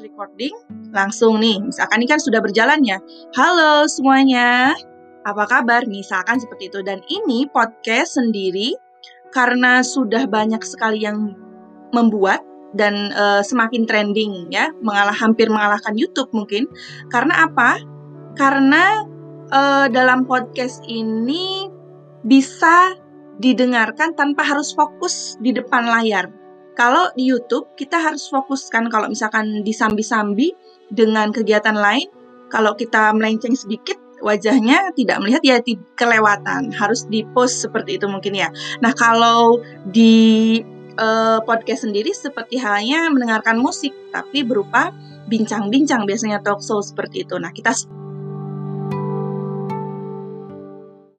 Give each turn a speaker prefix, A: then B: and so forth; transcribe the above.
A: recording, langsung nih, misalkan ini kan sudah berjalan ya. Halo semuanya, apa kabar? Misalkan seperti itu. Dan ini podcast sendiri, karena sudah banyak sekali yang membuat dan uh, semakin trending ya, mengalah hampir mengalahkan YouTube mungkin. Karena apa? Karena uh, dalam podcast ini bisa didengarkan tanpa harus fokus di depan layar. Kalau di YouTube kita harus fokuskan kalau misalkan disambi-sambi dengan kegiatan lain, kalau kita melenceng sedikit wajahnya tidak melihat ya kelewatan, harus di post seperti itu mungkin ya. Nah, kalau di uh, podcast sendiri seperti halnya mendengarkan musik tapi berupa bincang-bincang biasanya talk show seperti itu. Nah, kita